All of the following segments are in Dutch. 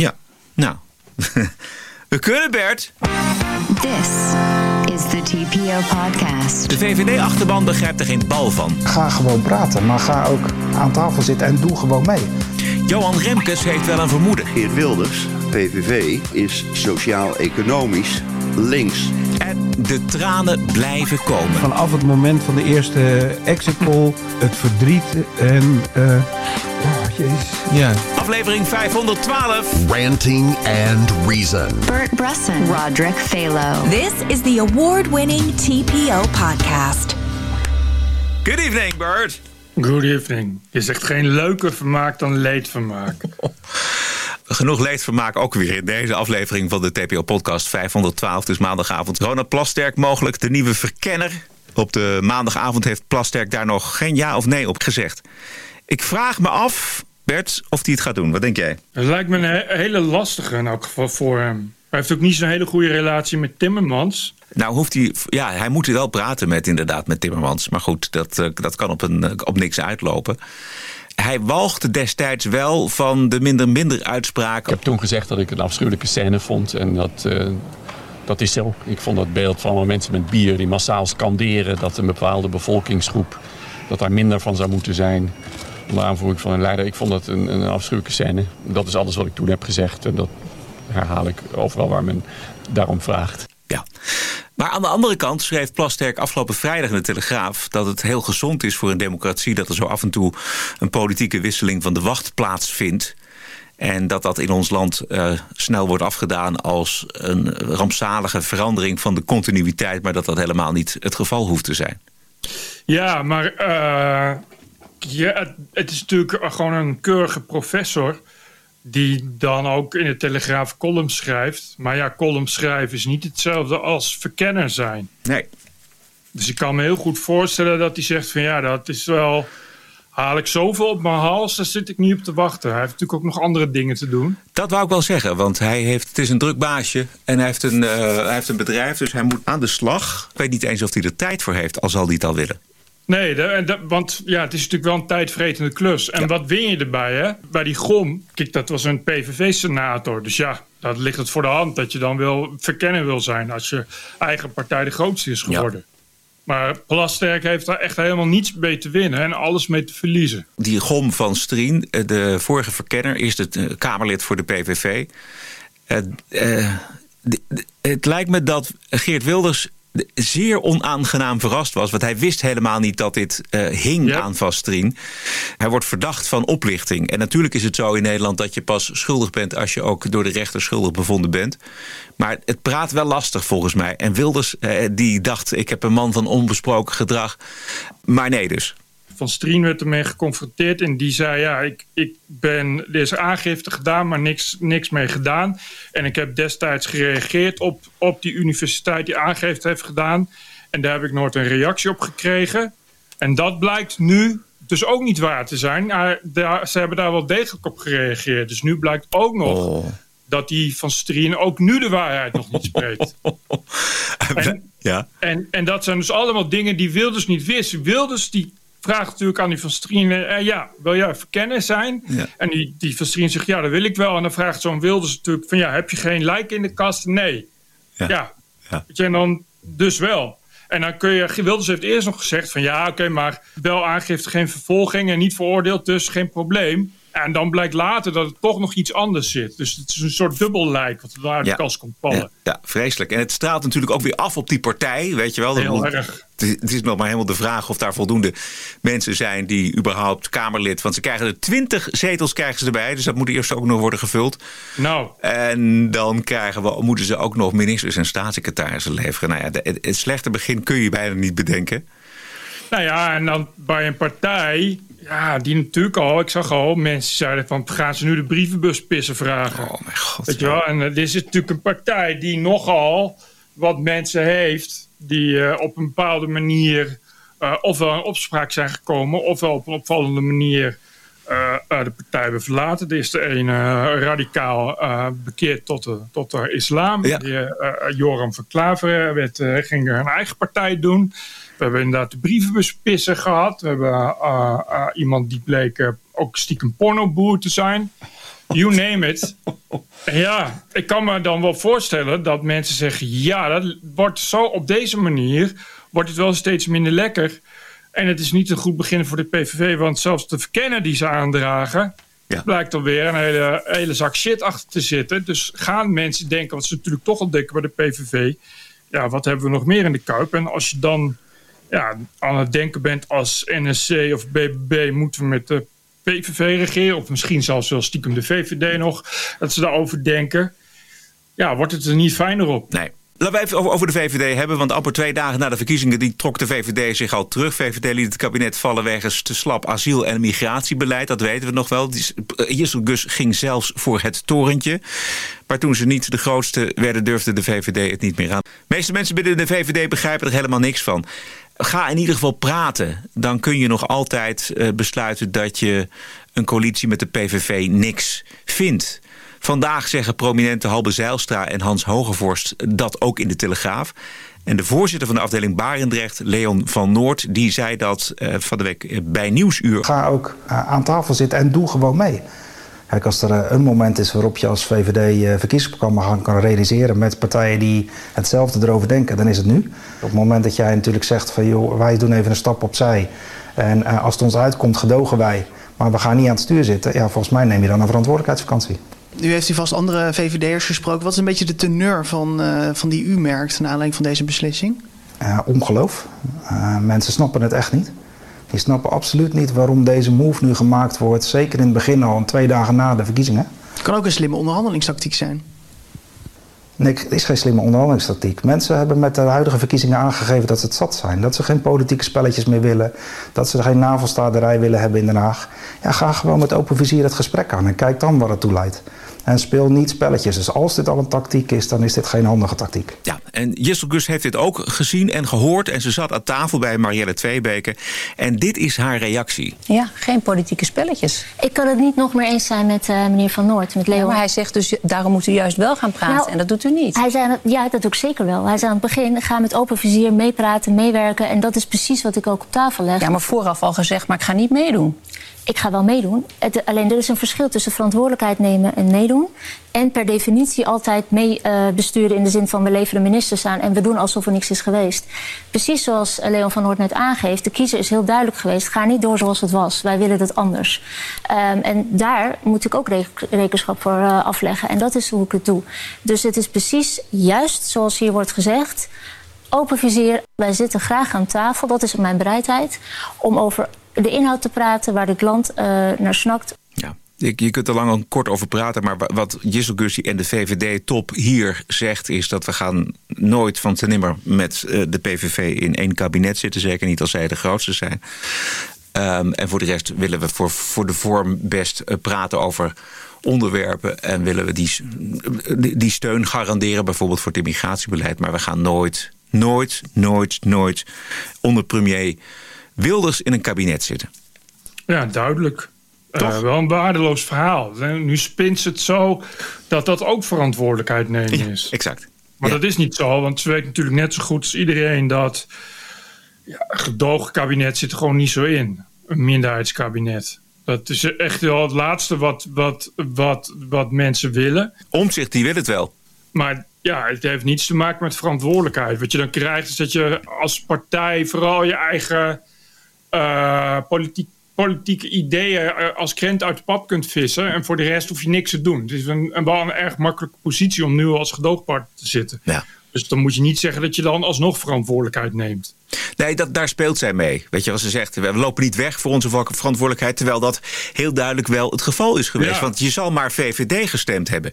Ja, nou. We kunnen, Bert. This is the TPO podcast. De VVD-achterban begrijpt er geen bal van. Ga gewoon praten, maar ga ook aan tafel zitten en doe gewoon mee. Johan Remkes heeft wel een vermoeden. Geert Wilders, PVV, is sociaal-economisch links. En de tranen blijven komen. Vanaf het moment van de eerste exit poll, het verdriet en... eh jezus. Ja. Aflevering 512. Ranting and Reason. Bert Bresson, Roderick Phalo. This is the award winning TPO podcast. Good evening, Bert. Good evening. Je zegt geen leuker vermaak dan leedvermaak. Genoeg leedvermaak ook weer in deze aflevering van de TPO-podcast 512. Dus maandagavond. Ronald Plasterk, mogelijk de nieuwe verkenner. Op de maandagavond heeft Plasterk daar nog geen ja of nee op gezegd. Ik vraag me af, Bert, of hij het gaat doen. Wat denk jij? Het lijkt me een he- hele lastige in elk geval voor hem. Hij heeft ook niet zo'n hele goede relatie met Timmermans. Nou, hoeft hij, ja, hij moet wel praten met inderdaad met Timmermans. Maar goed, dat, eh, dat kan op, een, eh, op niks uitlopen. Hij walgde destijds wel van de minder-minder Ik uitspraken. heb toen gezegd dat ik het een afschuwelijke scène vond. En dat, eh, dat is zo. Ik vond dat beeld van mensen met bier die massaal scanderen... dat een bepaalde bevolkingsgroep, dat daar minder van zou moeten zijn... onder aanvoering van een leider. Ik vond dat een, een afschuwelijke scène. Dat is alles wat ik toen heb gezegd. En dat herhaal ik overal waar men daarom vraagt. Ja. Maar aan de andere kant schreef Plasterk afgelopen vrijdag in de Telegraaf... dat het heel gezond is voor een democratie... dat er zo af en toe een politieke wisseling van de wacht plaatsvindt. En dat dat in ons land eh, snel wordt afgedaan als een rampzalige verandering van de continuïteit... maar dat dat helemaal niet het geval hoeft te zijn. Ja, maar eh, ja, het, is natuurlijk gewoon een keurige professor... die dan ook in de Telegraaf columns schrijft. Maar ja, columns schrijven is niet hetzelfde als verkenner zijn. Nee, Dus ik kan me heel goed voorstellen dat hij zegt van... ja, dat is wel... haal ik zoveel op mijn hals, daar zit ik niet op te wachten. Hij heeft natuurlijk ook nog andere dingen te doen. Dat wou ik wel zeggen, want hij heeft, het is een druk baasje en hij heeft, een, eh, hij heeft een bedrijf, dus hij moet aan de slag. Ik weet niet eens of hij er tijd voor heeft, al zal hij het al willen. Nee, de- want ja, het is natuurlijk wel een tijdvretende klus. En Ja. wat win je erbij, hè? Bij die GOM, kijk, dat was een PVV-senator. Dus ja, dat ligt het voor de hand dat je dan wil verkennen wil zijn... als je eigen partij de grootste is geworden. Maar Plasterk heeft daar echt helemaal niets mee te winnen... en alles mee te verliezen. Die Gom van Strien, eh, de vorige verkenner, eerst het eh, Kamerlid voor de PVV. Eh, het lijkt me dat Geert Wilders zeer onaangenaam verrast was. Want hij wist helemaal niet dat dit eh, hing Ja. aan Van Strien. Hij wordt verdacht van oplichting. En natuurlijk is het zo in Nederland dat je pas schuldig bent... als je ook door de rechter schuldig bevonden bent. Maar het praat wel lastig volgens mij. En Wilders eh, die dacht, ik heb een man van onbesproken gedrag. Maar nee dus. Van Strien werd ermee geconfronteerd en die zei... ja, ik, ik ben, er is aangifte gedaan, maar niks, niks mee gedaan. En ik heb destijds gereageerd op, op die universiteit die aangifte heeft gedaan. En daar heb ik nooit een reactie op gekregen. En dat blijkt nu dus ook niet waar te zijn. Maar daar, ze hebben daar wel degelijk op gereageerd. Dus nu blijkt ook nog Oh. dat die Van Strien ook nu de waarheid nog niet spreekt. En- ja. En, en dat zijn dus allemaal dingen die Wilders niet wist. Wilders die vraagt natuurlijk aan die Van Strien... eh, ja, wil jij verkenner zijn? Ja. En die, die Van Strien zegt, ja, dat wil ik wel. En dan vraagt zo'n Wilders natuurlijk van... ja, heb je geen lijk in de kast? Nee. Ja. Ja. Je, en dan dus wel. En dan kun je... Wilders heeft eerst nog gezegd van... ja, oké, maar wel aangifte, geen vervolging... en niet veroordeeld, dus geen probleem. En dan blijkt later dat het toch nog iets anders zit. Dus het is een soort dubbel lijk... wat uit de Ja. kast komt vallen. Ja, ja, vreselijk. En het straalt natuurlijk ook weer af op die partij, weet je wel. Heel moet- erg. Het is, nog maar helemaal de vraag of daar voldoende mensen zijn die überhaupt Kamerlid... want ze krijgen er twintig zetels krijgen ze erbij, dus dat moet eerst ook nog worden gevuld. Nou, En dan krijgen we, moeten ze ook nog ministers en staatssecretarissen leveren. Nou ja, het, het slechte begin kun je bijna niet bedenken. Nou ja, en dan bij een partij, ja, die natuurlijk al, ik zag al, mensen zeiden van, gaan ze nu de brievenbus pissen vragen? Oh mijn god. Weet je wel, en eh, dit is natuurlijk een partij die nogal wat mensen heeft, die eh, op een bepaalde manier eh, ofwel in opspraak zijn gekomen, ofwel op een opvallende manier de partij hebben verlaten. Er is de ene eh, radicaal bekeerd tot de, tot de islam. Ja. Die, Joram van Klaveren werd, ging een eigen partij doen. We hebben inderdaad de brievenbuspissen gehad. We hebben eh, eh, iemand die bleek eh, ook stiekem pornoboer te zijn. You name it. Ja, ik kan me dan wel voorstellen dat mensen zeggen... ja, dat wordt zo op deze manier... wordt het wel steeds minder lekker. En het is niet een goed begin voor de PVV... want zelfs de verkennen die ze aandragen... Ja. blijkt alweer een hele, hele zak shit achter te zitten. Dus gaan mensen denken, wat ze natuurlijk toch al denken bij de PVV... ja, wat hebben we nog meer in de kuip? En als je dan ja, aan het denken bent als NSC of BBB... moeten we met de PVV regeren... of misschien zelfs wel stiekem de VVD nog... dat ze daarover denken... ja, wordt het er niet fijner op. Nee. Laten we even over, de VVD hebben, want amper twee dagen na de verkiezingen die trok de VVD zich al terug. VVD liet het kabinet vallen wegens te slap asiel- en migratiebeleid, dat weten we nog wel. Jessel Gus ging zelfs voor het torentje. Maar toen ze niet de grootste werden, durfde de VVD het niet meer aan. De meeste mensen binnen de VVD begrijpen er helemaal niks van. Ga in ieder geval praten. Dan kun je nog altijd uh, besluiten dat je een coalitie met de PVV niks vindt. Vandaag zeggen prominente Halbe Zijlstra en Hans Hogevorst dat ook in de Telegraaf. En de voorzitter van de afdeling Barendrecht, Leon van Noord, die zei dat uh, van de week bij Nieuwsuur. Ga ook aan tafel zitten en doe gewoon mee. Kijk, als er uh, een moment is waarop je als VVD verkiezingsprogramma gaan kan realiseren met partijen die hetzelfde erover denken, dan is het nu. Op het moment dat jij natuurlijk zegt van joh, wij doen even een stap opzij. En als het ons uitkomt, gedogen wij. Maar we gaan niet aan het stuur zitten. Ja, volgens mij neem je dan een verantwoordelijkheidsvakantie. Nu heeft u vast andere VVD'ers gesproken. Wat is een beetje de teneur van, uh, van die u merkt naar aanleiding van deze beslissing? Uh, ongeloof. Uh, mensen snappen het echt niet. Die snappen absoluut niet waarom deze move nu gemaakt wordt. Zeker in het begin al, twee dagen na de verkiezingen. Het kan ook een slimme onderhandelingstactiek zijn. Nee, het is geen slimme onderhandelingstactiek. Mensen hebben met de huidige verkiezingen aangegeven dat ze het zat zijn. Dat ze geen politieke spelletjes meer willen. Dat ze geen navelstaderij willen hebben in Den Haag. Ja, ga gewoon met open vizier het gesprek aan en kijk dan waar het toe leidt. En speel niet spelletjes. Dus als dit al een tactiek is, dan is dit geen handige tactiek. Ja, en Jessel Gus heeft dit ook gezien en gehoord. En ze zat aan tafel bij Marielle Tweebeke. En dit is haar reactie. Ja, geen politieke spelletjes. Ik kan het niet nog meer eens zijn met uh, meneer Van Noort, met Leo. Ja, maar hij zegt dus, daarom moet u juist wel gaan praten. Nou, en dat doet u niet. Hij zei, ja, dat doe ik zeker wel. Hij zei aan het begin, ga met open vizier meepraten, meewerken. En dat is precies wat ik ook op tafel leg. Ja, maar vooraf al gezegd, maar ik ga niet meedoen ik ga wel meedoen. Het, alleen er is een verschil tussen verantwoordelijkheid nemen en meedoen. En per definitie altijd mee uh, besturen in de zin van we leveren ministers aan en we doen alsof er niks is geweest. Precies zoals Leon van Noort net aangeeft, de kiezer is heel duidelijk geweest. Ga niet door zoals het was. Wij willen het anders. Um, en daar moet ik ook rekenschap voor uh, afleggen. En dat is hoe ik het doe. Dus het is precies juist zoals hier wordt gezegd. Open vizier, wij zitten graag aan tafel. Dat is mijn bereidheid om over de inhoud te praten waar dit land uh, naar snakt. Ja. Je kunt er lang en kort over praten, maar wat Jissel Gussie en de VVD-top hier zegt... is dat we gaan nooit van ten nimmer met de PVV in één kabinet zitten. Zeker niet als zij de grootste zijn. Um, en voor de rest willen we voor, voor de vorm best uh, praten over onderwerpen... en willen we die, die steun garanderen, bijvoorbeeld voor het immigratiebeleid. Maar we gaan nooit, nooit, nooit, nooit onder premier... Wilders in een kabinet zitten. Ja, duidelijk. Uh, wel een waardeloos verhaal. Nu spint ze het zo dat dat ook verantwoordelijkheid nemen ja, is. Exact. Maar ja. dat is niet zo, want ze weet natuurlijk net zo goed als iedereen dat ja, een gedoogkabinet zit er gewoon niet zo in. Een minderheidskabinet. Dat is echt wel het laatste wat, wat, wat, wat mensen willen. Omzicht, die wil het wel. Maar ja, het heeft niets te maken met verantwoordelijkheid. Wat je dan krijgt is dat je als partij vooral je eigen politiek, politieke ideeën uh, als krent uit de pap kunt vissen. En voor de rest hoef je niks te doen. Het is een, een, wel een erg makkelijke positie om nu als gedoogpartner te zitten. Ja. Dus dan moet je niet zeggen dat je dan alsnog verantwoordelijkheid neemt. Nee, dat, daar speelt zij mee. Weet je, als ze zegt, we lopen niet weg voor onze verantwoordelijkheid... terwijl dat heel duidelijk wel het geval is geweest. Ja. Want je zal maar VVD gestemd hebben.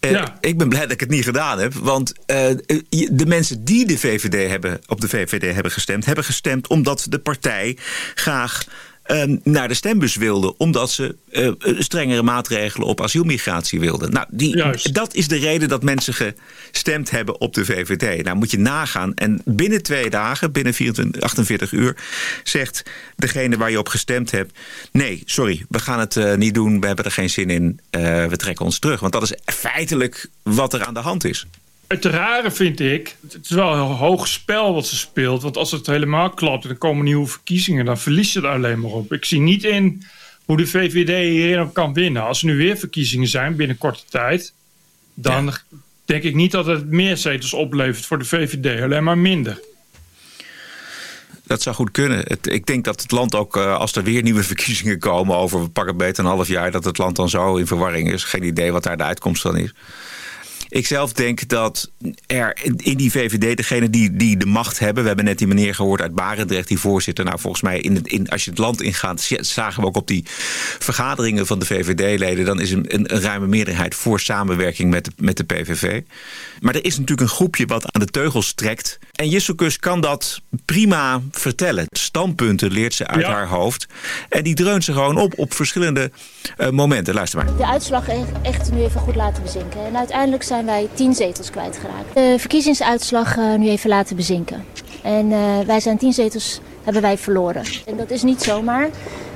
Uh, Ja. Ik ben blij dat ik het niet gedaan heb. Want uh, de mensen die de VVD hebben, op de VVD hebben gestemd... hebben gestemd omdat de partij graag naar de stembus wilde. Omdat ze uh, strengere maatregelen op asielmigratie wilden. Nou, die, dat is de reden dat mensen gestemd hebben op de VVD. Nou moet je nagaan. En binnen twee dagen, binnen 24, 48 uur... zegt degene waar je op gestemd hebt... nee, sorry, we gaan het uh, niet doen. We hebben er geen zin in. We trekken ons terug. Want dat is feitelijk wat er aan de hand is. Het rare vind ik, het is wel een heel hoog spel wat ze speelt. Want als het helemaal klapt en er komen nieuwe verkiezingen... dan verliest ze er alleen maar op. Ik zie niet in hoe de VVD hierin op kan winnen. Als er nu weer verkiezingen zijn binnen korte tijd... dan denk ik niet dat het meer zetels oplevert voor de VVD, alleen maar minder. Dat zou goed kunnen. Het, ik denk dat het land ook, eh, als er weer nieuwe verkiezingen komen over we pakken beter een half jaar, dat het land dan zo in verwarring is. Geen idee wat daar de uitkomst van is. Ik zelf denk dat er in die VVD, degene die, die de macht hebben... we hebben net die meneer gehoord uit Barendrecht, die voorzitter... nou volgens mij, in het, in, als je het land ingaat... zagen we ook op die vergaderingen van de VVD-leden... dan is een, een, ruime meerderheid voor samenwerking met de, met de PVV. Maar er is natuurlijk een groepje wat aan de teugels trekt. En Jisselkus kan dat prima vertellen. Standpunten leert ze uit haar hoofd. En die dreunt ze gewoon op op verschillende uh, momenten. Luister maar. De uitslag echt nu even goed laten bezinken. En uiteindelijk zijn wij tien zetels kwijtgeraakt. De verkiezingsuitslag uh, nu even laten bezinken. En uh, wij zijn tien zetels hebben wij verloren. En dat is niet zomaar.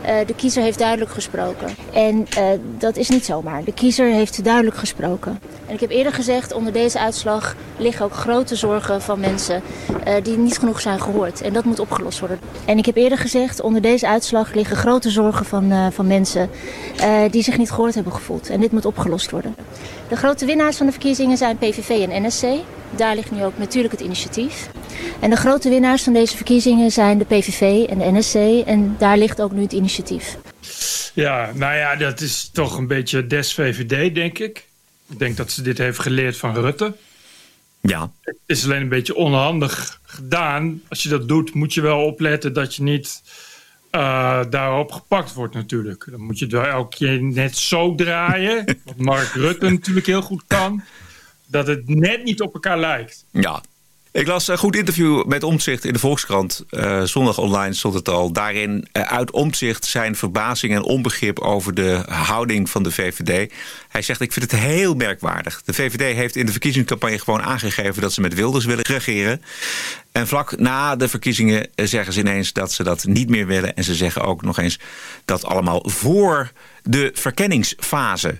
Uh, de kiezer heeft duidelijk gesproken. En uh, dat is niet zomaar. De kiezer heeft duidelijk gesproken. En ik heb eerder gezegd, onder deze uitslag liggen ook grote zorgen van mensen uh, die niet genoeg zijn gehoord. En dat moet opgelost worden. En ik heb eerder gezegd, onder deze uitslag liggen grote zorgen van, van mensen die zich niet gehoord hebben gevoeld. En dit moet opgelost worden. De grote winnaars van de verkiezingen zijn PVV en NSC. Daar ligt nu ook natuurlijk het initiatief. En de grote winnaars van deze verkiezingen zijn de PVV en de NSC. En daar ligt ook nu het initiatief. Ja, nou ja, dat is toch een beetje des VVD, denk ik. Ik denk dat ze dit heeft geleerd van Rutte. Ja. Het is alleen een beetje onhandig gedaan. Als je dat doet, moet je wel opletten dat je niet uh, daarop gepakt wordt natuurlijk. Dan moet je het wel elke keer net zo draaien. wat Mark Rutte natuurlijk heel goed kan. Dat het net niet op elkaar lijkt. Ja, ik las een goed interview met Omtzigt in de Volkskrant. Uh, zondag online stond het al. Daarin uh, uit Omtzigt zijn verbazing en onbegrip over de houding van de VVD. Hij zegt, ik vind het heel merkwaardig. De VVD heeft in de verkiezingscampagne gewoon aangegeven... dat ze met Wilders willen regeren. En vlak na de verkiezingen zeggen ze ineens dat ze dat niet meer willen. En ze zeggen ook nog eens dat allemaal voor de verkenningsfase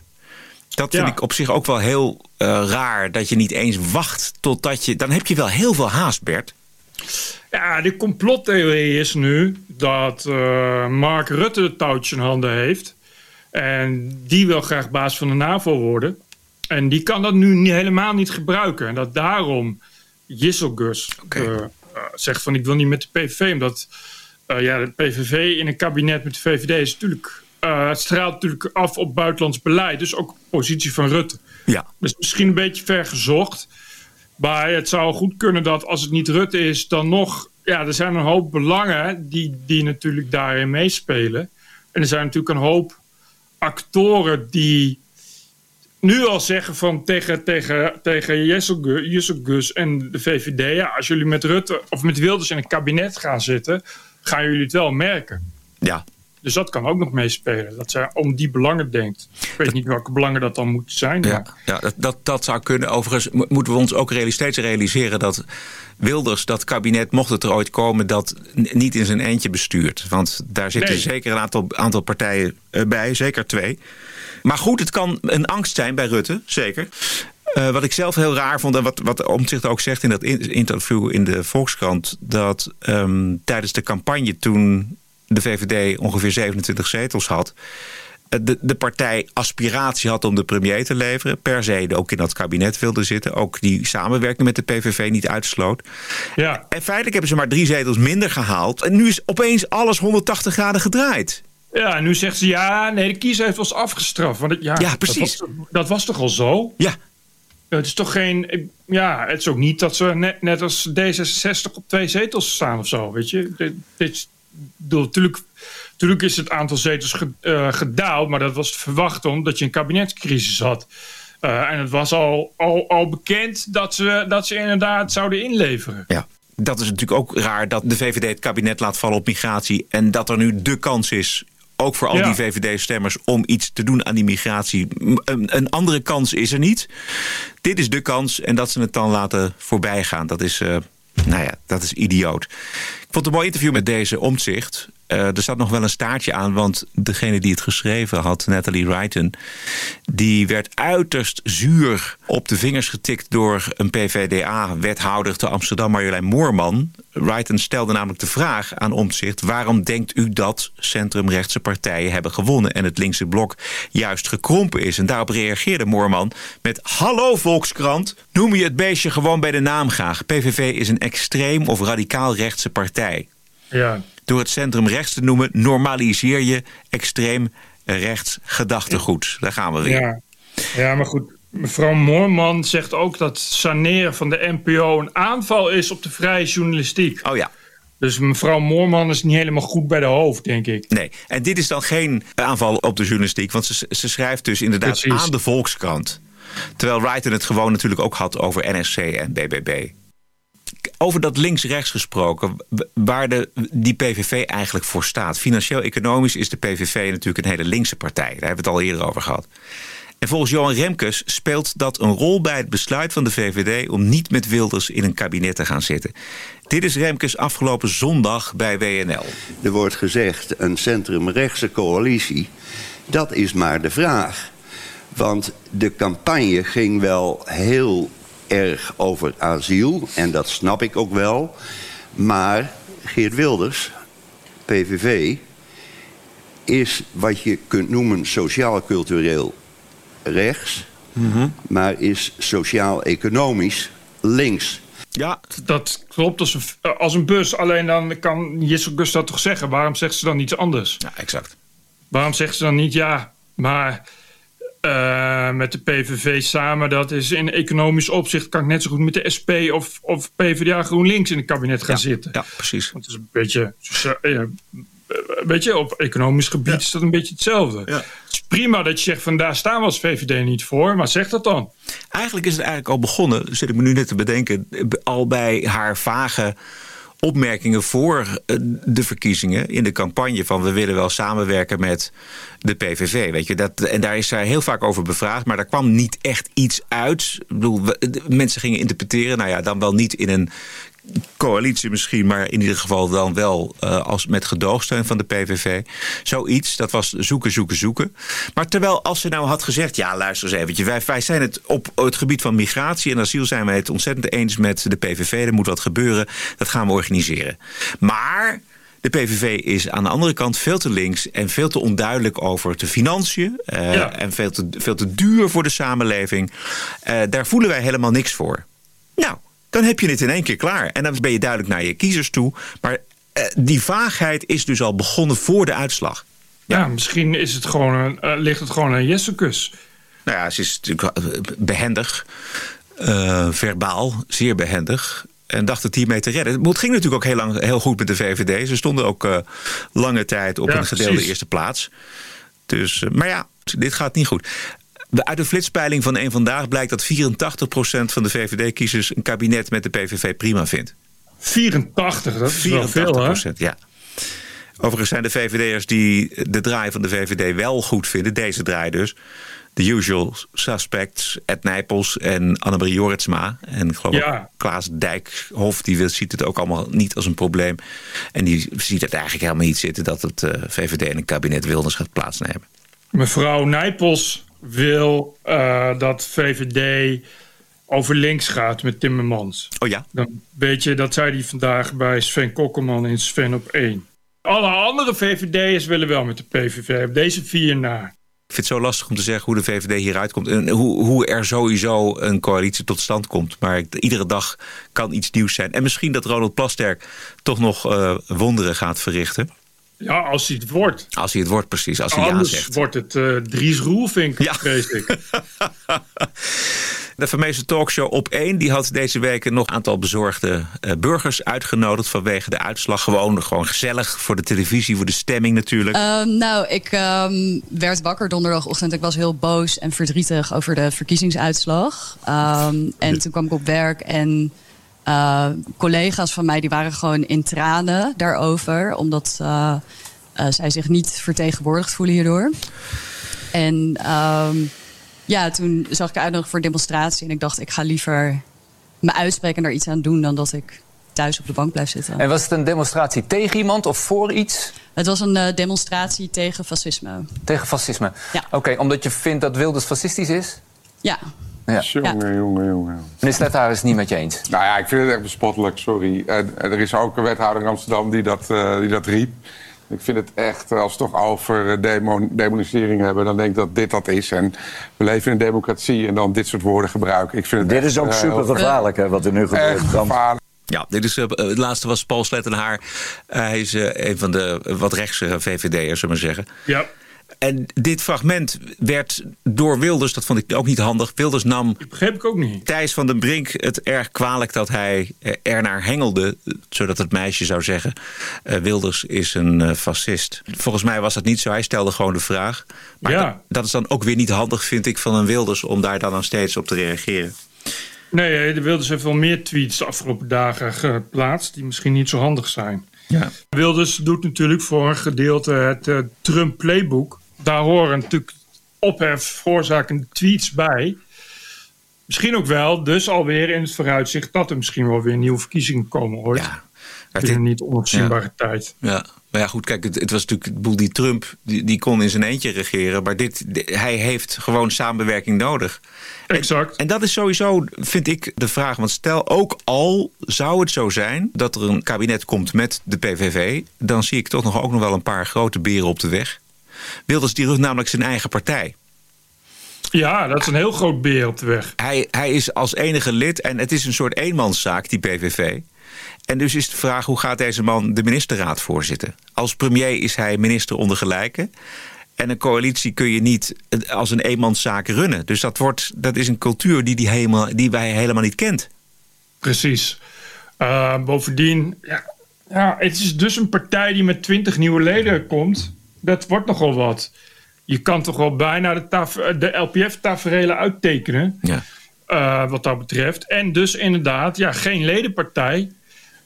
dat vind ik op zich ook wel heel uh, raar. Dat je niet eens wacht totdat je... Dan heb je wel heel veel haast, Bert. Ja, de complottheorie is nu dat uh, Mark Rutte het touwtje in handen heeft. En die wil graag baas van de NAVO worden. En die kan dat nu niet, helemaal niet gebruiken. En dat daarom Jisselgus okay. uh, zegt van ik wil niet met de PVV. Omdat ja, de PVV in een kabinet met de VVD is natuurlijk uh, het straalt natuurlijk af op buitenlands beleid. Dus ook positie van Rutte. Ja. Dus misschien een beetje ver gezocht. Maar het zou goed kunnen dat als het niet Rutte is, dan nog. Ja, er zijn een hoop belangen die, die natuurlijk daarin meespelen. En er zijn natuurlijk een hoop actoren die nu al zeggen van tegen, tegen, tegen Gus en de VVD... Ja, als jullie met Rutte of met Wilders in een kabinet gaan zitten... gaan jullie het wel merken. Ja, dus dat kan ook nog meespelen. Dat zij om die belangen denkt. Ik weet niet welke belangen dat dan moeten zijn. Ja, ja dat, dat, dat zou kunnen. Overigens moeten we ons ook steeds realiseren dat Wilders, dat kabinet, mocht het er ooit komen, dat niet in zijn eentje bestuurt. Want daar zitten zeker een aantal, aantal partijen eh, bij, zeker twee. Maar goed, het kan een angst zijn bij Rutte, zeker. Uh, wat ik zelf heel raar vond en wat, wat Omtzigt ook zegt in dat interview in de Volkskrant... dat um, tijdens de campagne toen de VVD ongeveer 27 zetels had... Eh, de, de partij aspiratie had om de premier te leveren. Per se ook in dat kabinet wilde zitten. Ook die samenwerking met de PVV niet uitsloot. Ja. En feitelijk hebben ze maar drie zetels minder gehaald. En nu is opeens alles 180 graden gedraaid. Ja, en nu zegt ze ja, nee, de kiezer heeft ons afgestraft. Want ja, ja, precies. Dat was, dat was, toch al zo? Ja. Het is toch geen. Ja, het is ook niet dat ze net, net als D66 op twee zetels staan of zo. Weet je, dit, dit, natuurlijk, natuurlijk is het aantal zetels uh, gedaald, maar dat was te verwachten omdat je een kabinetscrisis had. Uh, en het was al, al, al bekend dat ze, dat ze inderdaad zouden inleveren. Ja. Dat is natuurlijk ook raar dat de VVD het kabinet laat vallen op migratie. En dat er nu de kans is, ook voor al die VVD-stemmers, om iets te doen aan die migratie. Een, een, andere kans is er niet. Dit is de kans en dat ze het dan laten voorbij gaan. Dat is, uh, nou ja, dat is idioot vond een mooi interview met deze omzicht. Uh, er zat nog wel een staartje aan, want degene die het geschreven had, Natalie Wrighton, die werd uiterst zuur op de vingers getikt door een PVDA-wethouder te Amsterdam, Marjolein Moorman. Wrighton stelde namelijk de vraag aan Omtzigt: waarom denkt u dat centrumrechtse partijen hebben gewonnen en het linkse blok juist gekrompen is? En daarop reageerde Moorman met: Hallo Volkskrant, noem je het beestje gewoon bij de naam graag. PVV is een extreem of radicaal rechtse partij. Ja. Door het centrum rechts te noemen, normaliseer je extreem rechts gedachtegoed. Daar gaan we weer. Ja, ja maar goed. Mevrouw Moorman zegt ook dat saneren van de NPO een aanval is op de vrije journalistiek. Oh ja. Dus mevrouw Moorman is niet helemaal goed bij de hoofd, denk ik. Nee, en dit is dan geen aanval op de journalistiek, want ze, ze schrijft dus inderdaad Precies. aan de Volkskrant. Terwijl Wrighton het gewoon natuurlijk ook had over NSC en BBB over dat links-rechts gesproken, waar de, die PVV eigenlijk voor staat. Financieel-economisch is de PVV natuurlijk een hele linkse partij. Daar hebben we het al eerder over gehad. En volgens Johan Remkes speelt dat een rol bij het besluit van de VVD... om niet met Wilders in een kabinet te gaan zitten. Dit is Remkes afgelopen zondag bij WNL. Er wordt gezegd een centrumrechtse coalitie. Dat is maar de vraag. Want de campagne ging wel heel erg over asiel. En dat snap ik ook wel. Maar Geert Wilders, PVV, is wat je kunt noemen sociaal-cultureel rechts. Mhm. Maar is sociaal-economisch links. Ja, dat klopt als een, als een bus. Alleen dan kan Jesse Gus dat toch zeggen. Waarom zegt ze dan iets anders? Ja, exact. Waarom zegt ze dan niet ja, maar uh, met de PVV samen. Dat is in economisch opzicht kan ik net zo goed met de SP of, of PvdA GroenLinks in het kabinet gaan zitten. Ja, precies. Want het is een beetje, ja, weet je, op economisch gebied is dat een beetje hetzelfde. Ja. Het is prima dat je zegt van daar staan we als VVD niet voor, maar zeg dat dan. Eigenlijk is het eigenlijk al begonnen, zit ik me nu net te bedenken, al bij haar vage opmerkingen voor eh, de verkiezingen in de campagne van we willen wel samenwerken met de PVV. Weet je, dat, en daar is zij heel vaak over bevraagd, maar daar kwam niet echt iets uit. Bedoel, mensen gingen interpreteren, nou ja, dan wel niet in een coalitie misschien, maar in ieder geval dan wel uh, als met gedoogsteun van de PVV. Zoiets, dat was zoeken, zoeken, zoeken. Maar terwijl als ze nou had gezegd, ja luister eens eventjes, wij, wij zijn het op het gebied van migratie en asiel zijn wij het ontzettend eens met de PVV. Er moet wat gebeuren, dat gaan we organiseren. Maar... De PVV is aan de andere kant veel te links en veel te onduidelijk over de financiën. Uh, En veel te, veel te duur voor de samenleving. Uh, daar voelen wij helemaal niks voor. Nou, dan heb je het in één keer klaar. En dan ben je duidelijk naar je kiezers toe. Maar uh, die vaagheid is dus al begonnen voor de uitslag. Ja, misschien is het gewoon een, uh, ligt het gewoon aan Jessekus. Nou ja, ze is natuurlijk behendig. Uh, verbaal, zeer behendig. En dacht het hiermee te redden. Maar het ging natuurlijk ook heel, lang, heel goed met de VVD. Ze stonden ook uh, lange tijd op ja, een gedeelde precies. eerste plaats. Dus, uh, maar ja, dit gaat niet goed. Uit de flitspeiling van een vandaag blijkt dat 84% van de VVD-kiezers een kabinet met de PVV prima vindt. 84, dat is 84 wel veel, ja. Overigens zijn de VVD'ers die de draai van de VVD wel goed vinden, deze draai dus. De usual suspects, Ed Nijpels en Annemarie Jorritsma. En ik geloof ja. Klaas Dijkhoff, die ziet het ook allemaal niet als een probleem. En die ziet het eigenlijk helemaal niet zitten dat het uh, VVD in een kabinet Wilders gaat plaatsnemen. Mevrouw Nijpels wil uh, dat VVD over links gaat met Timmermans. Oh ja? Dan weet je, dat zei hij vandaag bij Sven Kokkelman in Sven op 1. Alle andere VVD'ers willen wel met de PVV op deze vier na. Ik vind het zo lastig om te zeggen hoe de VVD hieruit komt. En hoe, hoe er sowieso een coalitie tot stand komt. Maar iedere dag kan iets nieuws zijn. En misschien dat Ronald Plasterk toch nog uh, wonderen gaat verrichten. Ja, als hij het wordt. Als hij het wordt, precies. Als hij Anders ja zegt. wordt het uh, Dries Roelvink, ja. vrees ik. De fameuze talkshow op 1 die had deze week nog een aantal bezorgde uh, burgers uitgenodigd vanwege de uitslag. Gewoon, gewoon gezellig voor de televisie, voor de stemming natuurlijk. Um, nou, ik um, werd wakker donderdagochtend. Ik was heel boos en verdrietig over de verkiezingsuitslag. Um, en toen kwam ik op werk en uh, collega's van mij die waren gewoon in tranen daarover. Omdat uh, uh, zij zich niet vertegenwoordigd voelen hierdoor. En um, ja, toen zag ik uitnodiging voor demonstratie. En ik dacht, ik ga liever me uitspreken en er iets aan doen dan dat ik thuis op de bank blijf zitten. En was het een demonstratie tegen iemand of voor iets? Het was een demonstratie tegen fascisme. Tegen fascisme? Ja. Oké, omdat je vindt dat Wilders fascistisch is? Ja. Ja. Jongen, jongen, jongen. Meneer is het niet met je eens. Nou ja, ik vind het echt bespottelijk, sorry. En, en er is ook een wethouder in Amsterdam die dat, uh, die dat riep. Ik vind het echt, als we het toch over demon, demonisering hebben... dan denk ik dat dit dat is. En we leven in een democratie en dan dit soort woorden gebruiken. Ik vind het dit echt, is ook uh, super gevaarlijk, hè, wat er nu gebeurt. Gevaarlijk. Ja, dit is, uh, het laatste was Paul Slettenhaar. Uh, hij is uh, een van de wat rechtse VVD'ers, zullen we maar zeggen. Ja. En dit fragment werd door Wilders, dat vond ik ook niet handig. Wilders nam. Dat begreep ik ook niet. Thijs van den Brink het erg kwalijk dat hij er naar hengelde. Zodat het meisje zou zeggen: uh, Wilders is een uh, fascist. Volgens mij was dat niet zo. Hij stelde gewoon de vraag. Maar ja. dat, dat is dan ook weer niet handig, vind ik, van een Wilders om daar dan, dan steeds op te reageren. Nee, de Wilders heeft wel meer tweets de afgelopen dagen geplaatst. die misschien niet zo handig zijn. Ja. Wilders doet natuurlijk voor een gedeelte het uh, Trump playbook. Daar horen natuurlijk ophef veroorzakende tweets bij. Misschien ook wel, dus alweer in het vooruitzicht dat er misschien wel weer nieuwe verkiezingen komen ooit. Ja. Het is een niet onafzienbare ja. tijd. Ja. Maar ja, goed, kijk, het, het was natuurlijk het boel die Trump, die, die, kon in zijn eentje regeren. Maar dit, hij heeft gewoon samenwerking nodig. Exact. En, en, dat is sowieso, vind ik, de vraag. Want stel, ook al zou het zo zijn dat er een kabinet komt met de PVV... dan zie ik toch nog ook nog wel een paar grote beren op de weg. Wilders die runt namelijk zijn eigen partij. Ja, dat is een heel groot beer op de weg. Hij, hij is als enige lid en het is een soort eenmanszaak, die PVV. En dus is de vraag, hoe gaat deze man de ministerraad voorzitten? Als premier is hij minister onder gelijken. En een coalitie kun je niet als een eenmanszaak runnen. Dus dat, wordt, dat is een cultuur die, die, helemaal, die wij helemaal niet kent. Precies. Uh, bovendien, ja, ja, het is dus een partij die met twintig nieuwe leden komt. Dat wordt nogal wat. Je kan toch wel bijna de, de LPF-taferelen uittekenen. Ja. Uh, wat dat betreft. En dus inderdaad, ja, geen ledenpartij.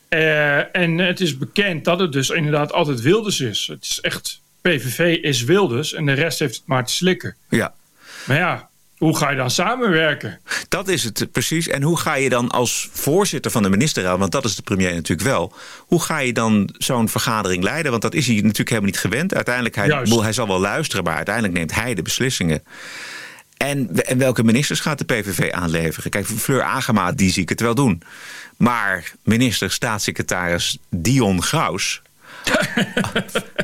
Uh, en het is bekend dat het dus inderdaad altijd Wilders is. Het is echt, PVV is Wilders en de rest heeft het maar te slikken. Ja. Maar ja, hoe ga je dan samenwerken? Dat is het precies. En hoe ga je dan als voorzitter van de ministerraad... want dat is de premier natuurlijk wel... hoe ga je dan zo'n vergadering leiden? Want dat is hij natuurlijk helemaal niet gewend. Uiteindelijk, hij, hij zal wel luisteren... maar uiteindelijk neemt hij de beslissingen. En, en welke ministers gaat de PVV aanleveren? Kijk, Fleur Agema, die zie ik het wel doen. Maar minister, staatssecretaris Dion Graus...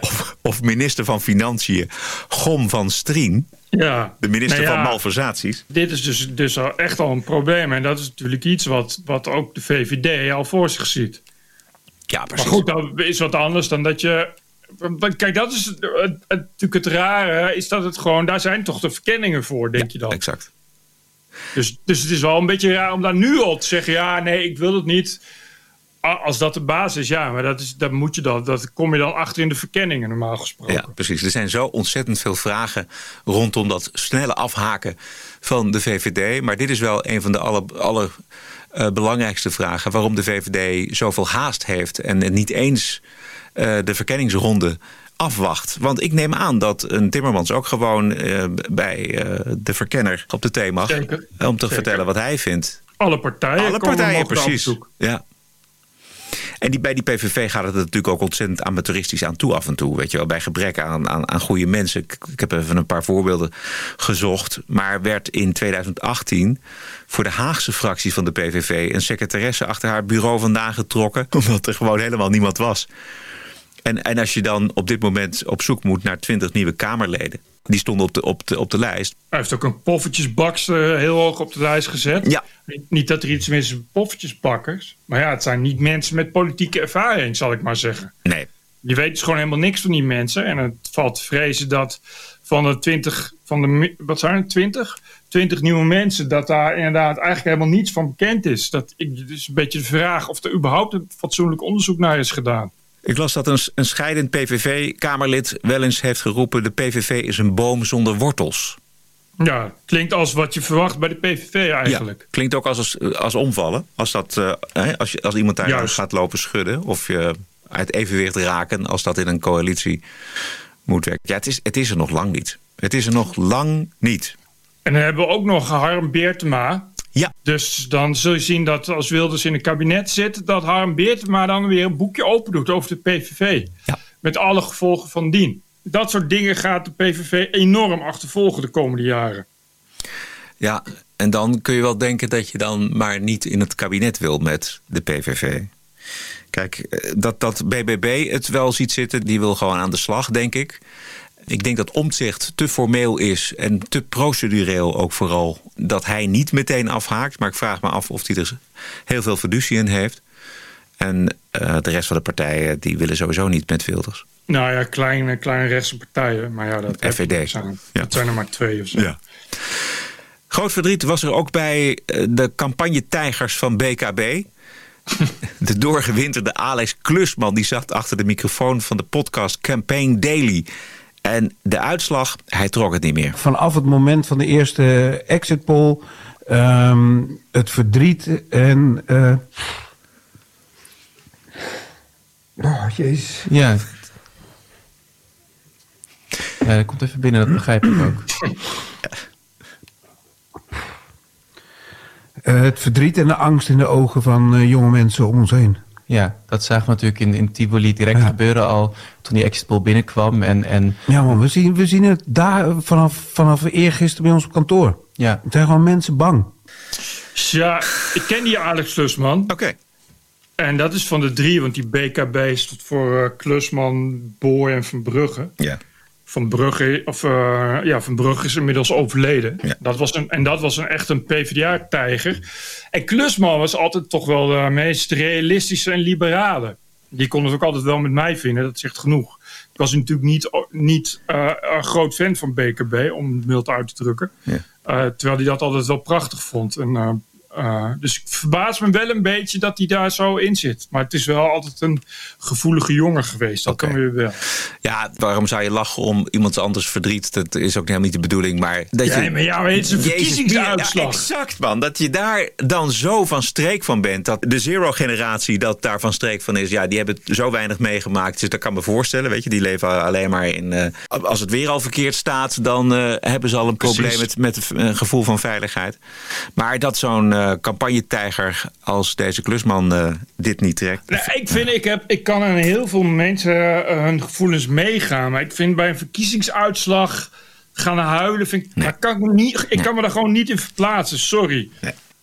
of, of, minister van Financiën Gom van Strien... Ja. de minister nou ja, van Malversaties. Dit is dus, dus al echt al een probleem. En dat is natuurlijk iets wat, wat ook de VVD al voor zich ziet. Ja, precies. Maar goed, dat is wat anders dan dat je... Kijk, dat is natuurlijk het rare. Is dat het gewoon... Daar zijn toch de verkenningen voor, denk ja, je dan? exact. Dus, dus het is wel een beetje raar om daar nu al te zeggen... ja, nee, ik wil het niet. Als dat de basis is, ja, maar dat, is, dat moet je dan. Dat kom je dan achter in de verkenningen, normaal gesproken. Ja, precies. Er zijn zo ontzettend veel vragen rondom dat snelle afhaken van de VVD. Maar dit is wel een van de aller, aller uh, belangrijkste vragen. Waarom de VVD zoveel haast heeft en niet eens uh, de verkenningsronde afwacht. Want ik neem aan dat een Timmermans ook gewoon uh, bij de verkenner op de thee mag. Zeker. Om te Zeker. vertellen wat hij vindt. Alle partijen. Alle partijen, precies. Ja. En die, bij die PVV gaat het natuurlijk ook ontzettend amateuristisch aan toe af en toe. Weet je wel, bij gebrek aan, aan, aan goede mensen. Ik, heb even een paar voorbeelden gezocht. Maar werd in 2018 voor de Haagse fractie van de PVV... een secretaresse achter haar bureau vandaan getrokken... omdat er gewoon helemaal niemand was. En, en als je dan op dit moment op zoek moet naar 20 nieuwe Kamerleden... die stonden op de, op de, op de lijst. Hij heeft ook een poffertjesbaks uh, heel hoog op de lijst gezet. Ja. Niet, dat er iets mis is met poffertjesbakkers. Maar ja, het zijn niet mensen met politieke ervaring, zal ik maar zeggen. Nee. Je weet dus gewoon helemaal niks van die mensen. En het valt vrezen dat van de 20, van de, wat zijn het, 20? 20 nieuwe mensen, dat daar inderdaad eigenlijk helemaal niets van bekend is. Dat ik, dus een beetje de vraag of er überhaupt een fatsoenlijk onderzoek naar is gedaan. Ik las dat een, een scheidend PVV-kamerlid wel eens heeft geroepen... de PVV is een boom zonder wortels. Ja, klinkt als wat je verwacht bij de PVV eigenlijk. Ja, klinkt ook als, als, als omvallen. Als, dat, uh, als, je, als iemand daar Juist. gaat lopen schudden... of je uit evenwicht raken als dat in een coalitie moet werken. Ja, het is, het is er nog lang niet. Het is er nog lang niet. En dan hebben we ook nog Harm Beertema... Ja. Dus dan zul je zien dat als Wilders in een kabinet zit, dat Harm Beert maar dan weer een boekje open doet over de PVV. Ja. Met alle gevolgen van dien. Dat soort dingen gaat de PVV enorm achtervolgen de komende jaren. Ja, en dan kun je wel denken dat je dan maar niet in het kabinet wil met de PVV. Kijk, eh, dat, dat BBB het wel ziet zitten, die wil gewoon aan de slag, denk ik. Ik denk dat omzicht te formeel is en te procedureel ook vooral... dat hij niet meteen afhaakt. Maar ik vraag me af of hij er heel veel fiducie in heeft. En uh, de rest van de partijen die willen sowieso niet met Wilders. Nou ja, kleine, kleine rechtse partijen. Maar ja, dat, FVD. Zijn, ja. dat zijn er maar twee of zo. Ja. Groot verdriet was er ook bij eh, de campagne-tijgers van BKB. De doorgewinterde Alex Klusman die zat achter de microfoon van de podcast Campaign Daily. En de uitslag, hij trok het niet meer. Vanaf het moment van de eerste exit poll, um, het verdriet en... Uh... Oh, jezus. Ja. Ja, dat komt even binnen, dat begrijp ik ook. Uh, het verdriet en de angst in de ogen van uh, jonge mensen om ons heen. Ja, dat zagen we natuurlijk in, in Tivoli direct ja. gebeuren al toen die exit poll binnenkwam. En, en... Ja man, we zien, we zien het daar vanaf, vanaf eergisteren bij ons op kantoor. Ja. Er zijn gewoon mensen bang. Ja, ik ken die Alex Klusman. Oké. Okay. En dat is van de drie, want die BKB stond voor uh, Klusman, Boor en Van Brugge. Ja. Van Brugge, of, uh, ja, Van Brugge is inmiddels overleden. Ja. Dat was een, en dat was een, echt een PvdA-tijger. En Klusman was altijd toch wel de meest realistische en liberale. Die kon het ook altijd wel met mij vinden, dat zegt genoeg. Ik was natuurlijk niet, niet uh, een groot fan van BKB, om het mild uit te drukken. Ja. Uh, terwijl hij dat altijd wel prachtig vond. En, uh, dus ik verbaas me wel een beetje dat hij daar zo in zit. Maar het is wel altijd een gevoelige jongen geweest. Dat okay. kan weer wel. Ja, waarom zou je lachen om iemand anders verdriet? Dat is ook helemaal niet de bedoeling. Maar dat ja, je, maar ja, maar het is een verkiezingsuitslag. Ja, exact man. Dat je daar dan zo van streek van bent. Dat de zero-generatie dat daar van streek van is. Ja, die hebben zo weinig meegemaakt. Dus dat kan me voorstellen. Weet je, die leven alleen maar in... Uh, als het weer al verkeerd staat, dan uh, hebben ze al een Precies. probleem met, met een gevoel van veiligheid. Maar dat zo'n... Uh, campagnetijger als deze klusman uh, dit niet trekt. Nou, ik vind, ik, heb, ik kan aan heel veel mensen uh, hun gevoelens meegaan. Maar ik vind bij een verkiezingsuitslag gaan huilen. Vind ik, nee. kan ik, niet, ik nee. kan me daar gewoon niet in verplaatsen. Sorry.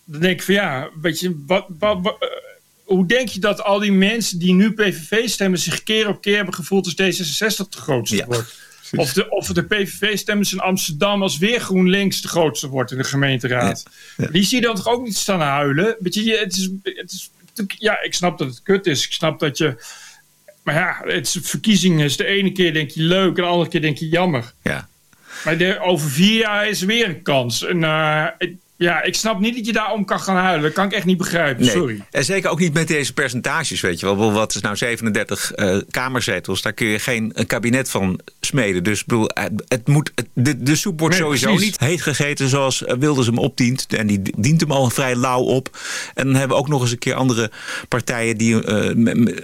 Dan denk ik van ja, weet je, wat, wat, wat, hoe denk je dat al die mensen die nu PVV stemmen zich keer op keer hebben gevoeld als D66 de grootste ja. wordt? Of de, of de PVV-stemmers in Amsterdam als weer GroenLinks de grootste wordt in de gemeenteraad. Ja. Die zie je dan toch ook niet staan huilen? Weet je, het is, het is, ja, ik snap dat het kut is. Ik snap dat je... Maar ja, het is, verkiezingen is de ene keer denk je leuk en de andere keer denk je jammer. Ja. Maar de, over vier jaar is er weer een kans. En uh, ja, ik snap niet dat je daarom kan gaan huilen. Dat kan ik echt niet begrijpen, nee. sorry. En zeker ook niet met deze percentages, weet je wel. Wat is nou 37 uh, kamerzetels? Daar kun je geen een kabinet van smeden. Dus bedoel, het moet, het, de, de soep wordt nee, sowieso precies. niet heet gegeten zoals Wilders hem opdient. En die dient hem al vrij lauw op. En dan hebben we ook nog eens een keer andere partijen die uh,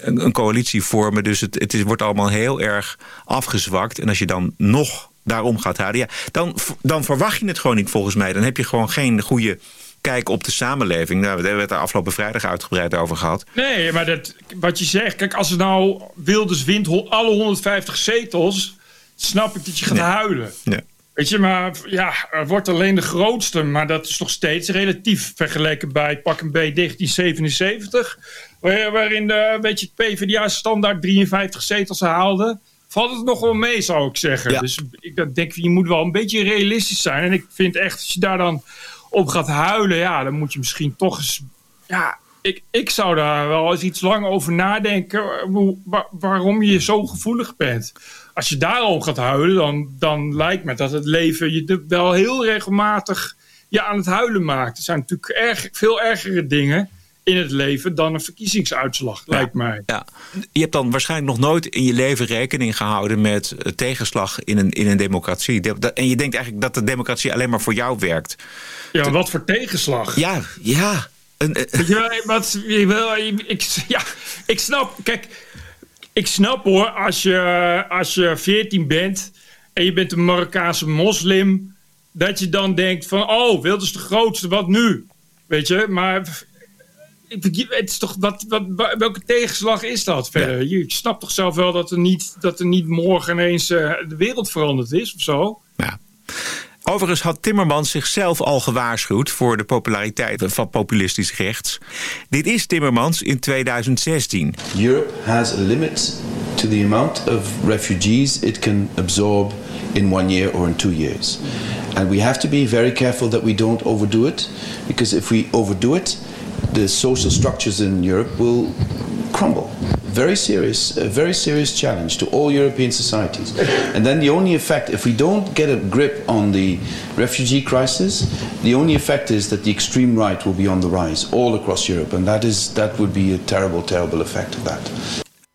een coalitie vormen. Dus het, het is, wordt allemaal heel erg afgezwakt. En als je dan nog daarom gaat ja, dan, dan verwacht je het gewoon niet volgens mij. Dan heb je gewoon geen goede kijk op de samenleving. Nou, daar hebben we het er afgelopen vrijdag uitgebreid over gehad. Nee, maar dat, wat je zegt, kijk, als er nou Wilders wint alle 150 zetels, snap ik dat je gaat nee. huilen. Weet je, maar ja, er wordt alleen de grootste, maar dat is nog steeds relatief vergeleken bij pak een B 1977, waarin de, weet je, het PvdA standaard 53 zetels haalde valt het nog wel mee, zou ik zeggen. Ja. Dus ik denk, je moet wel een beetje realistisch zijn. En ik vind echt, als je daar dan op gaat huilen, ja, dan moet je misschien toch eens. Ja, ik, ik zou daar wel eens iets lang over nadenken. Waar, waarom je zo gevoelig bent. Als je daarom gaat huilen, dan, dan lijkt me dat het leven je wel heel regelmatig je aan het huilen maakt. Er zijn natuurlijk erg, veel ergere dingen in het leven dan een verkiezingsuitslag, ja, lijkt mij. Ja. Je hebt dan waarschijnlijk nog nooit in je leven rekening gehouden met tegenslag in een, in een democratie. En je denkt eigenlijk dat de democratie alleen maar voor jou werkt. Ja, Te... wat voor tegenslag? Ja, ja. Een, een... wat, je wil, ik, ja, ik snap, kijk, ik snap hoor, als je, als je 14 bent en je bent een Marokkaanse moslim, dat je dan denkt van, oh, Wilders de grootste, wat nu? Weet je, maar het is toch, wat, wat, welke tegenslag is dat verder? Je snapt toch zelf wel dat er niet, dat er niet morgen ineens eh, de wereld veranderd is of zo? Overigens had Timmermans zichzelf al gewaarschuwd voor de populariteit van populistisch rechts. Dit is Timmermans in 2016. Europe has a limit to the amount of refugees it can absorb in one year or in two years. And we have to be very careful that we don't overdo it, because if we overdo it, the social structures in Europe will crumble. Very serious, a very serious challenge to all European societies. And then the only effect, if we don't get a grip on the refugee crisis, the only effect is that the extreme right will be on the rise all across Europe. And that, is, that would be a terrible, terrible effect of that.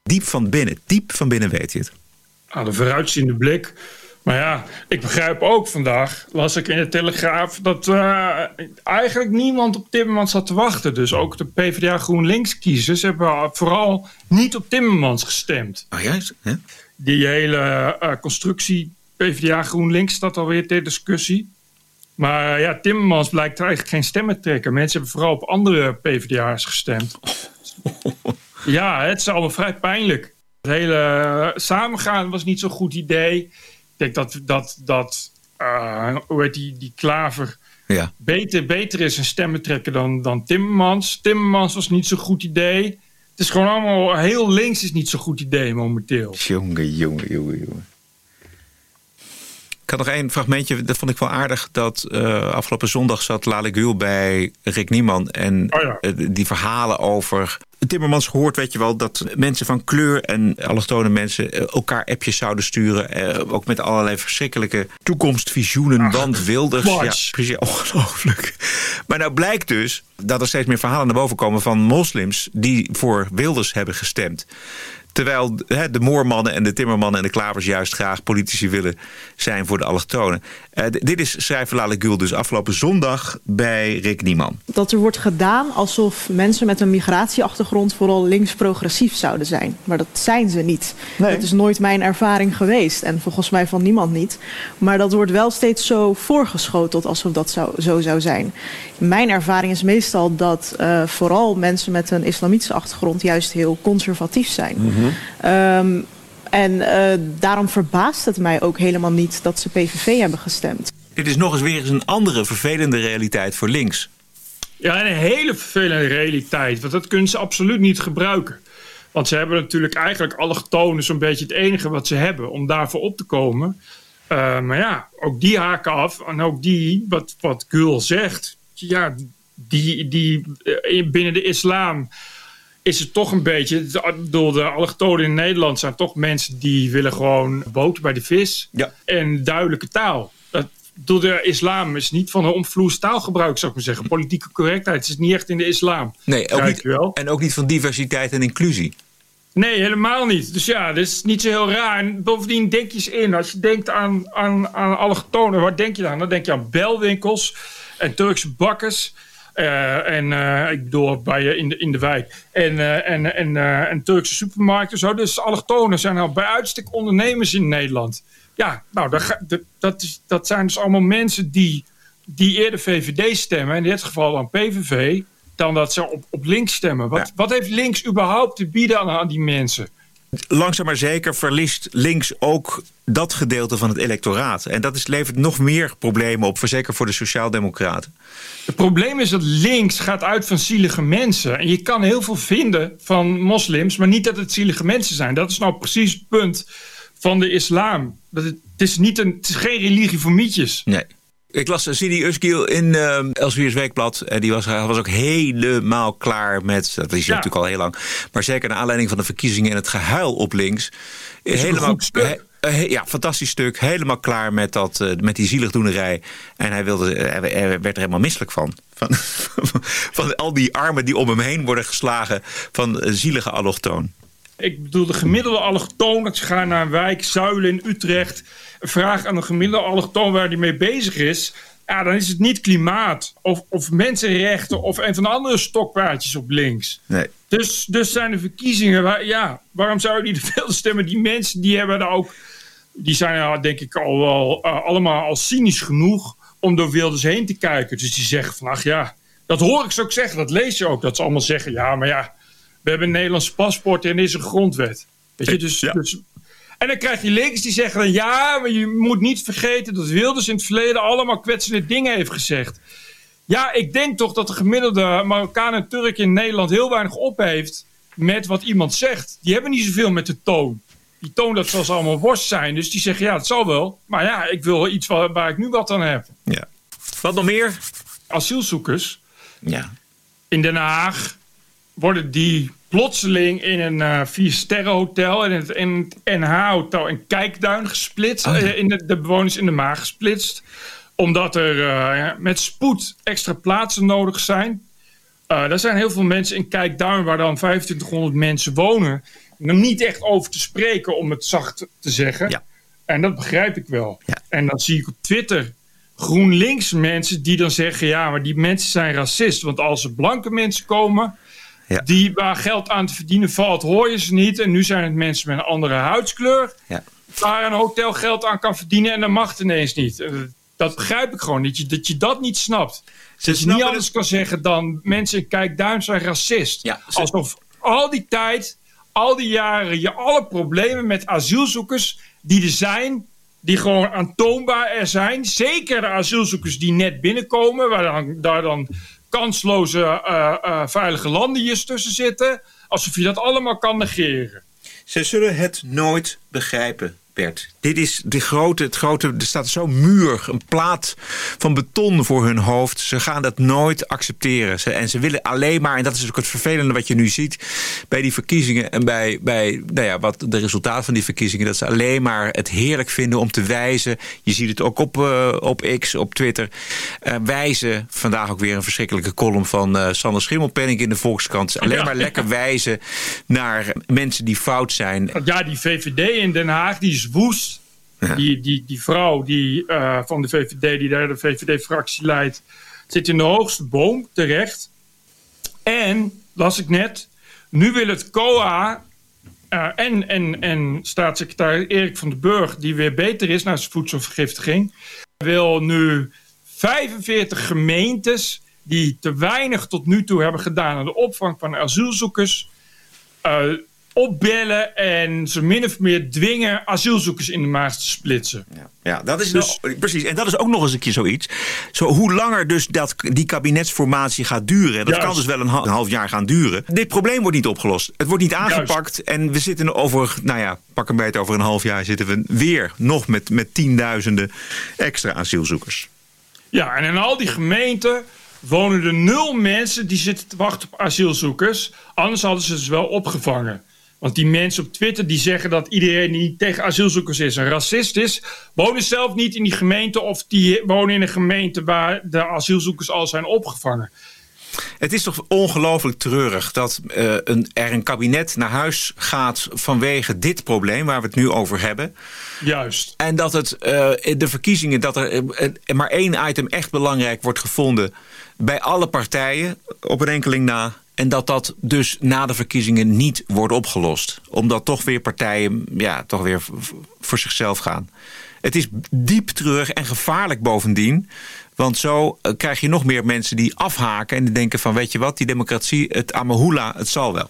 Diep van binnen, diep van binnen weet je het. aan de vooruitziende blik. Maar ja, ik begrijp ook vandaag, las ik in de Telegraaf, dat eh, eigenlijk niemand op Timmermans zat te wachten. Dus ook de PvdA GroenLinks-kiezers hebben vooral niet op Timmermans gestemd. Oh juist, hè? Die hele eh, constructie PvdA GroenLinks staat alweer ter discussie. Maar ja, Timmermans blijkt eigenlijk geen stemmen te trekken. Mensen hebben vooral op andere PvdA's gestemd. Ja, het is allemaal vrij pijnlijk. Het hele eh, samengaan was niet zo'n goed idee. Ik denk dat, dat, dat eh, hoe heet die, die klaver Ja. beter, beter is een stemmen trekken dan, dan Timmermans. Timmermans was niet zo'n goed idee. Het is gewoon allemaal heel links is niet zo'n goed idee momenteel. Jongen, jongen, jongen, jongen. Ik had nog één fragmentje, dat vond ik wel aardig. Dat eh, afgelopen zondag zat Lale Gül bij Rick Nieman. En eh, die verhalen over... Timmermans gehoord, weet je wel, dat mensen van kleur en allochtone mensen eh, elkaar appjes zouden sturen. eh, ook met allerlei verschrikkelijke toekomstvisioenen. want Wilders. Ja, precies, ongelooflijk. Maar nou blijkt dus dat er steeds meer verhalen naar boven komen van moslims die voor Wilders hebben gestemd. Terwijl de moormannen en de timmermannen en de klavers juist graag politici willen zijn voor de allochtonen. Eh, dit is schrijver Lale Gül dus afgelopen zondag bij Rick Nieman. dat er wordt gedaan alsof mensen met een migratieachtergrond vooral links-progressief zouden zijn. Maar dat zijn ze niet. Dat is nooit mijn ervaring geweest en volgens mij van niemand niet. Maar dat wordt wel steeds zo voorgeschoteld alsof dat zou, zo zou zijn. Mijn ervaring is meestal dat eh, vooral mensen met een islamitische achtergrond juist heel conservatief zijn. Ehm, en eh, daarom verbaast het mij ook helemaal niet dat ze PVV hebben gestemd. Dit is nog eens weer eens een andere vervelende realiteit voor links. Ja, en een hele vervelende realiteit. Want dat kunnen ze absoluut niet gebruiken. Want ze hebben natuurlijk eigenlijk allochtonen zo'n beetje het enige wat ze hebben om daarvoor op te komen. Eh, maar ja, ook die haken af. En ook die, wat, wat Gul zegt, ja, die, die eh, binnen de islam is het toch een beetje. Bedoel, de allochtonen in Nederland zijn toch mensen die willen gewoon boter bij de vis. En duidelijke taal. Dat, door de islam is niet van een omvloers taalgebruik, zou ik maar zeggen. Politieke correctheid is niet echt in de islam. Nee, ook niet, en ook niet van diversiteit en inclusie. Nee, helemaal niet. Dus ja, dat is niet zo heel raar. En bovendien denk je eens in, als je denkt aan, aan, aan allochtonen, waar denk je aan? Dan denk je aan belwinkels en Turkse bakkers. eh, en eh, ik bedoel, bij je in de, in de wijk. En, eh, en, en, en Turkse supermarkten. Zo. Dus allochtonen zijn al bij uitstek ondernemers in Nederland. Ja, nou, dat, dat, is, dat zijn dus allemaal mensen die, die eerder VVD stemmen. In dit geval dan PVV. Dan dat ze op, op links stemmen. Wat, wat heeft links überhaupt te bieden aan, aan die mensen? Langzaam maar zeker verliest links ook dat gedeelte van het electoraat. En dat is, levert nog meer problemen op, voor- zeker voor de sociaaldemocraten. Het probleem is dat links gaat uit van zielige mensen. En je kan heel veel vinden van moslims, maar niet dat het zielige mensen zijn. Dat is nou precies het punt van de islam. Dat het, het, is, niet een, het is geen religie voor mietjes. Nee. Ik las Sidi Özgil in uh, Elsevier's Weekblad. En die was, hij was ook helemaal klaar met... Dat is Ja. natuurlijk al heel lang. Maar zeker naar aanleiding van de verkiezingen en het gehuil op links. Helemaal, he- ja, fantastisch stuk. Helemaal klaar met, dat, eh, met die zieligdoenerij. En hij, wilde, hij hij werd er helemaal misselijk van. Van, van al die armen die om hem heen worden geslagen van eh, zielige allochtoon. Ik bedoel, de gemiddelde allochtoon, dat ze gaan naar een wijk, Zuilen in Utrecht. Vraag aan de gemiddelde allochtoon waar die mee bezig is. Ja, dan is het niet klimaat of, of mensenrechten of een van de andere stokpaardjes op links. Nee. Dus, dus zijn de verkiezingen, waar, ja, waarom zou je niet veel stemmen? Die mensen die hebben daar ook, die zijn ja, denk ik al wel eh, allemaal al cynisch genoeg om door Wilders heen te kijken. Dus die zeggen van, ach ja, dat hoor ik ze ook zeggen, dat lees je ook. Dat ze allemaal zeggen, ja, maar ja, we hebben een Nederlands paspoort en is een grondwet. Weet je, dus, dus en dan krijg je links die zeggen dan ja, maar je moet niet vergeten dat Wilders in het verleden allemaal kwetsende dingen heeft gezegd. Ja, ik denk toch dat de gemiddelde Marokkaan en Turk in Nederland heel weinig op heeft met wat iemand zegt. Die hebben niet zoveel met de toon. Die toon dat ze allemaal worst zijn. Dus die zeggen ja, het zal wel. Maar ja, ik wil iets waar, waar ik nu wat aan heb. Ja. Wat nog meer? Asielzoekers. Ja. In Den Haag worden die plotseling in een uh, vier-sterren-hotel... in het, in het NH-hotel in Kijkduin gesplitst. Oh, ja. eh, in de, de bewoners in de maag gesplitst. Omdat er eh, met spoed extra plaatsen nodig zijn. Eh er zijn heel veel mensen in Kijkduin... waar dan 2500 mensen wonen... nog niet echt over te spreken, om het zacht te zeggen. En dat begrijp ik wel. En dan zie ik op Twitter... GroenLinks mensen die dan zeggen... ja, maar die mensen zijn racist. Want als er blanke mensen komen... die waar geld aan te verdienen valt, hoor je ze niet. En nu zijn het mensen met een andere huidskleur... Ja. waar een hotel geld aan kan verdienen... en dat mag het ineens niet. Eh, Dat begrijp ik gewoon, dat je dat, je dat niet snapt. dat je niet anders kan zeggen dan... mensen in Kijkduin zijn racist. Alsof al die tijd, al die jaren... je alle problemen met asielzoekers die er zijn die gewoon aantoonbaar er zijn. Zeker de asielzoekers die net binnenkomen, waar dan, daar dan kansloze eh, eh, veilige tussen zitten. Alsof je dat allemaal kan negeren. Ze zullen het nooit begrijpen, Bert. Dit is de grote, het grote, er staat zo'n muur, een plaat van beton voor hun hoofd. Ze gaan dat nooit accepteren. Ze, en ze willen alleen maar, en dat is ook het vervelende wat je nu ziet bij die verkiezingen en bij, bij nou ja, wat de resultaten van die verkiezingen, dat ze alleen maar het heerlijk vinden om te wijzen. Je ziet het ook op, eh, op X, op Twitter. eh, wijzen, vandaag ook weer een verschrikkelijke column van eh Sander Schimmelpenning in de Volkskrant. Alleen Ja. maar lekker wijzen naar mensen die fout zijn. Ja, die VVD in Den Haag, die is woest. Die, die, die vrouw die, eh, van de VVD, die daar de VVD-fractie leidt, zit in de hoogste boom terecht. En, las ik net, nu wil het COA eh, en, en, en staatssecretaris Erik van den Burg, die weer beter is na zijn voedselvergiftiging, wil nu 45 gemeentes die te weinig tot nu toe hebben gedaan aan de opvang van asielzoekers, eh, opbellen en ze min of meer dwingen asielzoekers in de maas te splitsen. Ja, dat is Dus- nou, precies. En dat is ook nog eens een keer zoiets. Zo, hoe langer dus dat, die kabinetsformatie gaat duren... dat Juist. kan dus wel een, ha- een half jaar gaan duren... dit probleem wordt niet opgelost. Het wordt niet aangepakt en we zitten over... nou ja, pak een beetje over een half jaar zitten we weer nog met, met tienduizenden extra asielzoekers. Ja, en in al die gemeenten wonen er nul mensen die zitten te wachten op asielzoekers. Anders hadden ze ze wel opgevangen. Want die mensen op Twitter die zeggen dat iedereen die tegen asielzoekers is een racist is, wonen zelf niet in die gemeente of die wonen in een gemeente waar de asielzoekers al zijn opgevangen. Het is toch ongelooflijk treurig dat eh, een, er een kabinet naar huis gaat vanwege dit probleem waar we het nu over hebben. Juist. En dat het eh, de verkiezingen, dat er eh, maar één item echt belangrijk wordt gevonden bij alle partijen op een enkeling na. En dat dat dus na de verkiezingen niet wordt opgelost. Omdat toch weer partijen ja, toch weer voor zichzelf gaan. Het is diep treurig en gevaarlijk bovendien. Want zo eh, krijg je nog meer mensen die afhaken en die denken van weet je wat, die democratie, het amahula, het zal wel.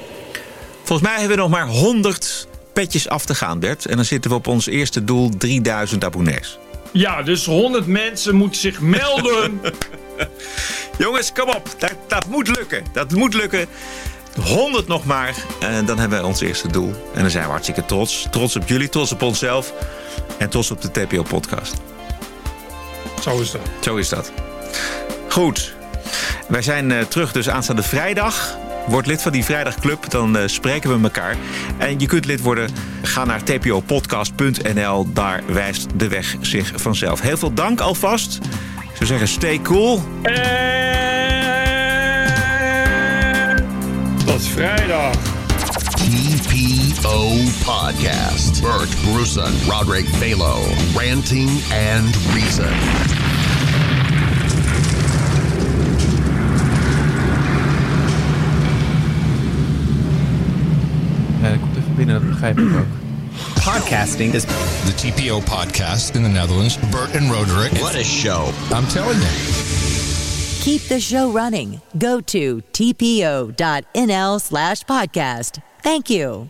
Volgens mij hebben we nog maar 100 petjes af te gaan, Bert. En dan zitten we op ons eerste doel 3000 abonnees. Ja, dus 100 mensen moeten zich melden. Jongens, kom op. Dat, dat moet lukken. Dat moet lukken. 100 nog maar. En dan hebben we ons eerste doel. En dan zijn we hartstikke trots. Trots op jullie, trots op onszelf. En trots op de TPO-podcast. Zo is dat. Zo is dat. Goed. Wij zijn eh, terug dus aanstaande vrijdag. Word lid van die vrijdagclub, dan eh, spreken we elkaar. En je kunt lid worden. Ga naar tpopodcast.nl. Daar wijst de weg zich vanzelf. Heel veel dank alvast. Ik zou zeggen, stay cool. Dat is vrijdag. TPO Podcast. Bert Brussen, Roderick Balo. Ranting and Reason. Binnen, dat begrijp ik ook. Podcasting is the TPO podcast in the Netherlands. Bert and Roderick. What a show. I'm telling you. Keep the show running. Go to tpo.nl slash podcast. Thank you.